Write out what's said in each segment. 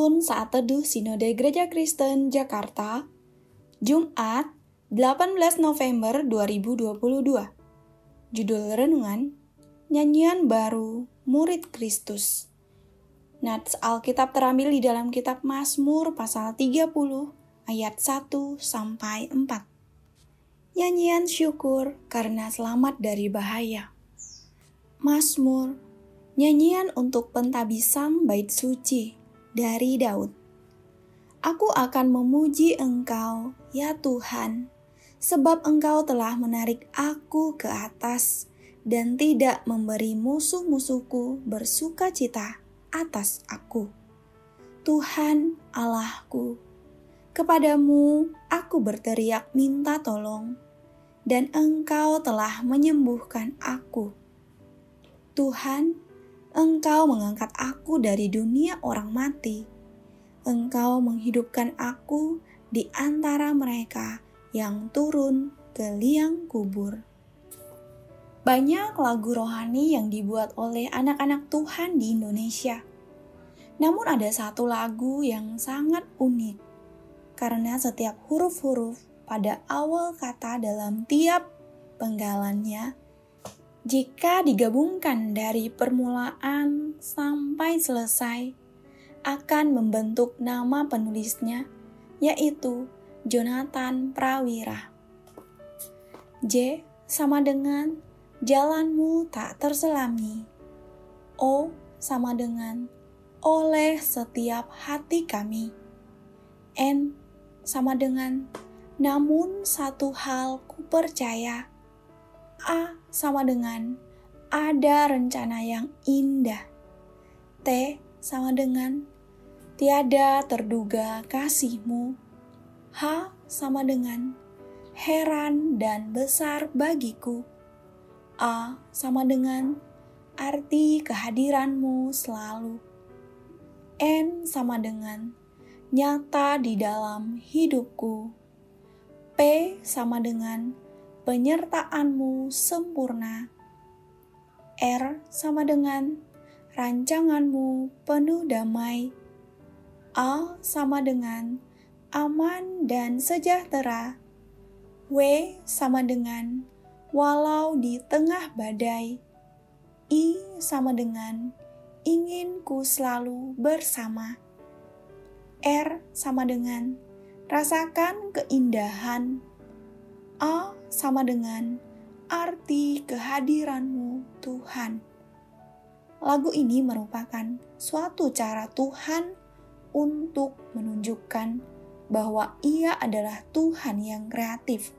Saat Teduh Sinode Gereja Kristen Jakarta Jumat 18 November 2022 Judul Renungan Nyanyian Baru Murid Kristus. Nats Alkitab terambil di dalam kitab Mazmur pasal 30 ayat 1 sampai 4 Nyanyian syukur karena selamat dari bahaya. Mazmur Nyanyian untuk pentabisan bait suci dari Daud. Aku akan memuji Engkau, ya Tuhan, sebab Engkau telah menarik aku ke atas dan tidak memberi musuh-musuhku bersuka cita atas aku. Tuhan Allahku, kepadamu aku berteriak minta tolong, dan Engkau telah menyembuhkan aku. Tuhan, Engkau mengangkat aku dari dunia orang mati. Engkau menghidupkan aku di antara mereka yang turun ke liang kubur. Banyak lagu rohani yang dibuat oleh anak-anak Tuhan di Indonesia. Namun ada satu lagu yang sangat unik karena setiap huruf-huruf pada awal kata dalam tiap penggalannya jika digabungkan dari permulaan sampai selesai, akan membentuk nama penulisnya, yaitu Jonathan Prawira. J sama dengan jalanmu tak terselami. O sama dengan oleh setiap hati kami. N sama dengan namun satu hal ku percaya A sama dengan ada rencana yang indah. T sama dengan tiada terduga kasihmu. H sama dengan heran dan besar bagiku. A sama dengan arti kehadiranmu selalu. N sama dengan nyata di dalam hidupku. P sama dengan penyertaanmu sempurna. R sama dengan rancanganmu penuh damai. A sama dengan aman dan sejahtera. W sama dengan walau di tengah badai. I sama dengan ingin ku selalu bersama. R sama dengan rasakan keindahan. A sama dengan arti kehadiranmu Tuhan. Lagu ini merupakan suatu cara Tuhan untuk menunjukkan bahwa Ia adalah Tuhan yang kreatif.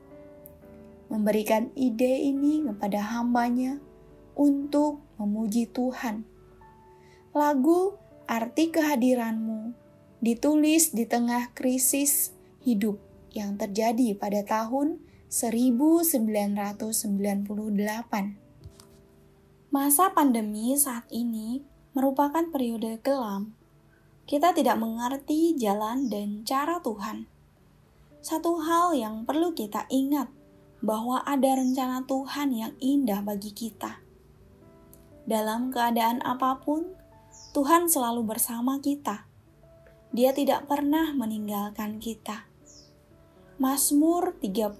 Memberikan ide ini kepada hambanya untuk memuji Tuhan. Lagu Arti Kehadiranmu ditulis di tengah krisis hidup yang terjadi pada tahun 1998. Masa pandemi saat ini merupakan periode kelam. Kita tidak mengerti jalan dan cara Tuhan. Satu hal yang perlu kita ingat bahwa ada rencana Tuhan yang indah bagi kita. Dalam keadaan apa pun, Tuhan selalu bersama kita. Dia tidak pernah meninggalkan kita. Mazmur 30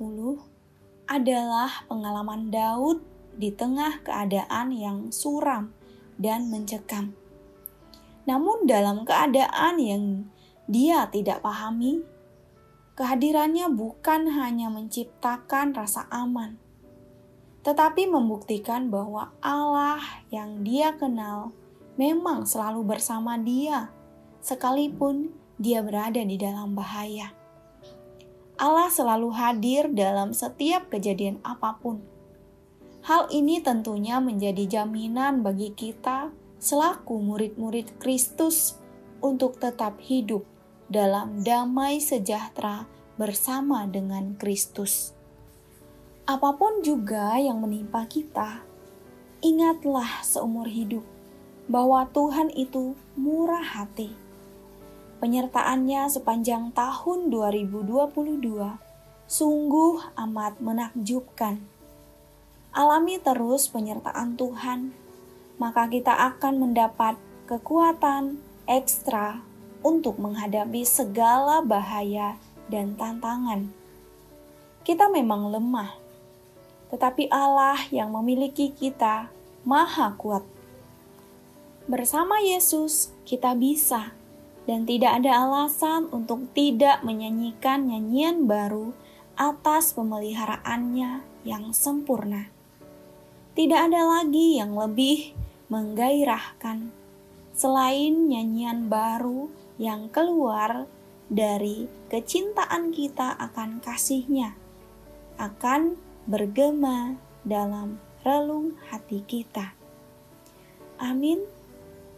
adalah pengalaman Daud di tengah keadaan yang suram dan mencekam. Namun dalam keadaan yang dia tidak pahami, kehadirannya bukan hanya menciptakan rasa aman, tetapi membuktikan bahwa Allah yang dia kenal memang selalu bersama dia, sekalipun dia berada di dalam bahaya. Allah selalu hadir dalam setiap kejadian apa pun. Hal ini tentunya menjadi jaminan bagi kita selaku murid-murid Kristus untuk tetap hidup dalam damai sejahtera bersama dengan Kristus. Apa pun juga yang menimpa kita, ingatlah seumur hidup bahwa Tuhan itu murah hati penyertaannya sepanjang tahun 2022 sungguh amat menakjubkan. Alami terus penyertaan Tuhan, maka kita akan mendapat kekuatan ekstra untuk menghadapi segala bahaya dan tantangan. Kita memang lemah, tetapi Allah yang memiliki kita Maha Kuat. Bersama Yesus, kita bisa, dan tidak ada alasan untuk tidak menyanyikan nyanyian baru atas pemeliharaannya yang sempurna. Tidak ada lagi yang lebih menggairahkan selain nyanyian baru yang keluar dari kecintaan kita akan kasihnya, akan bergema dalam relung hati kita. Amin.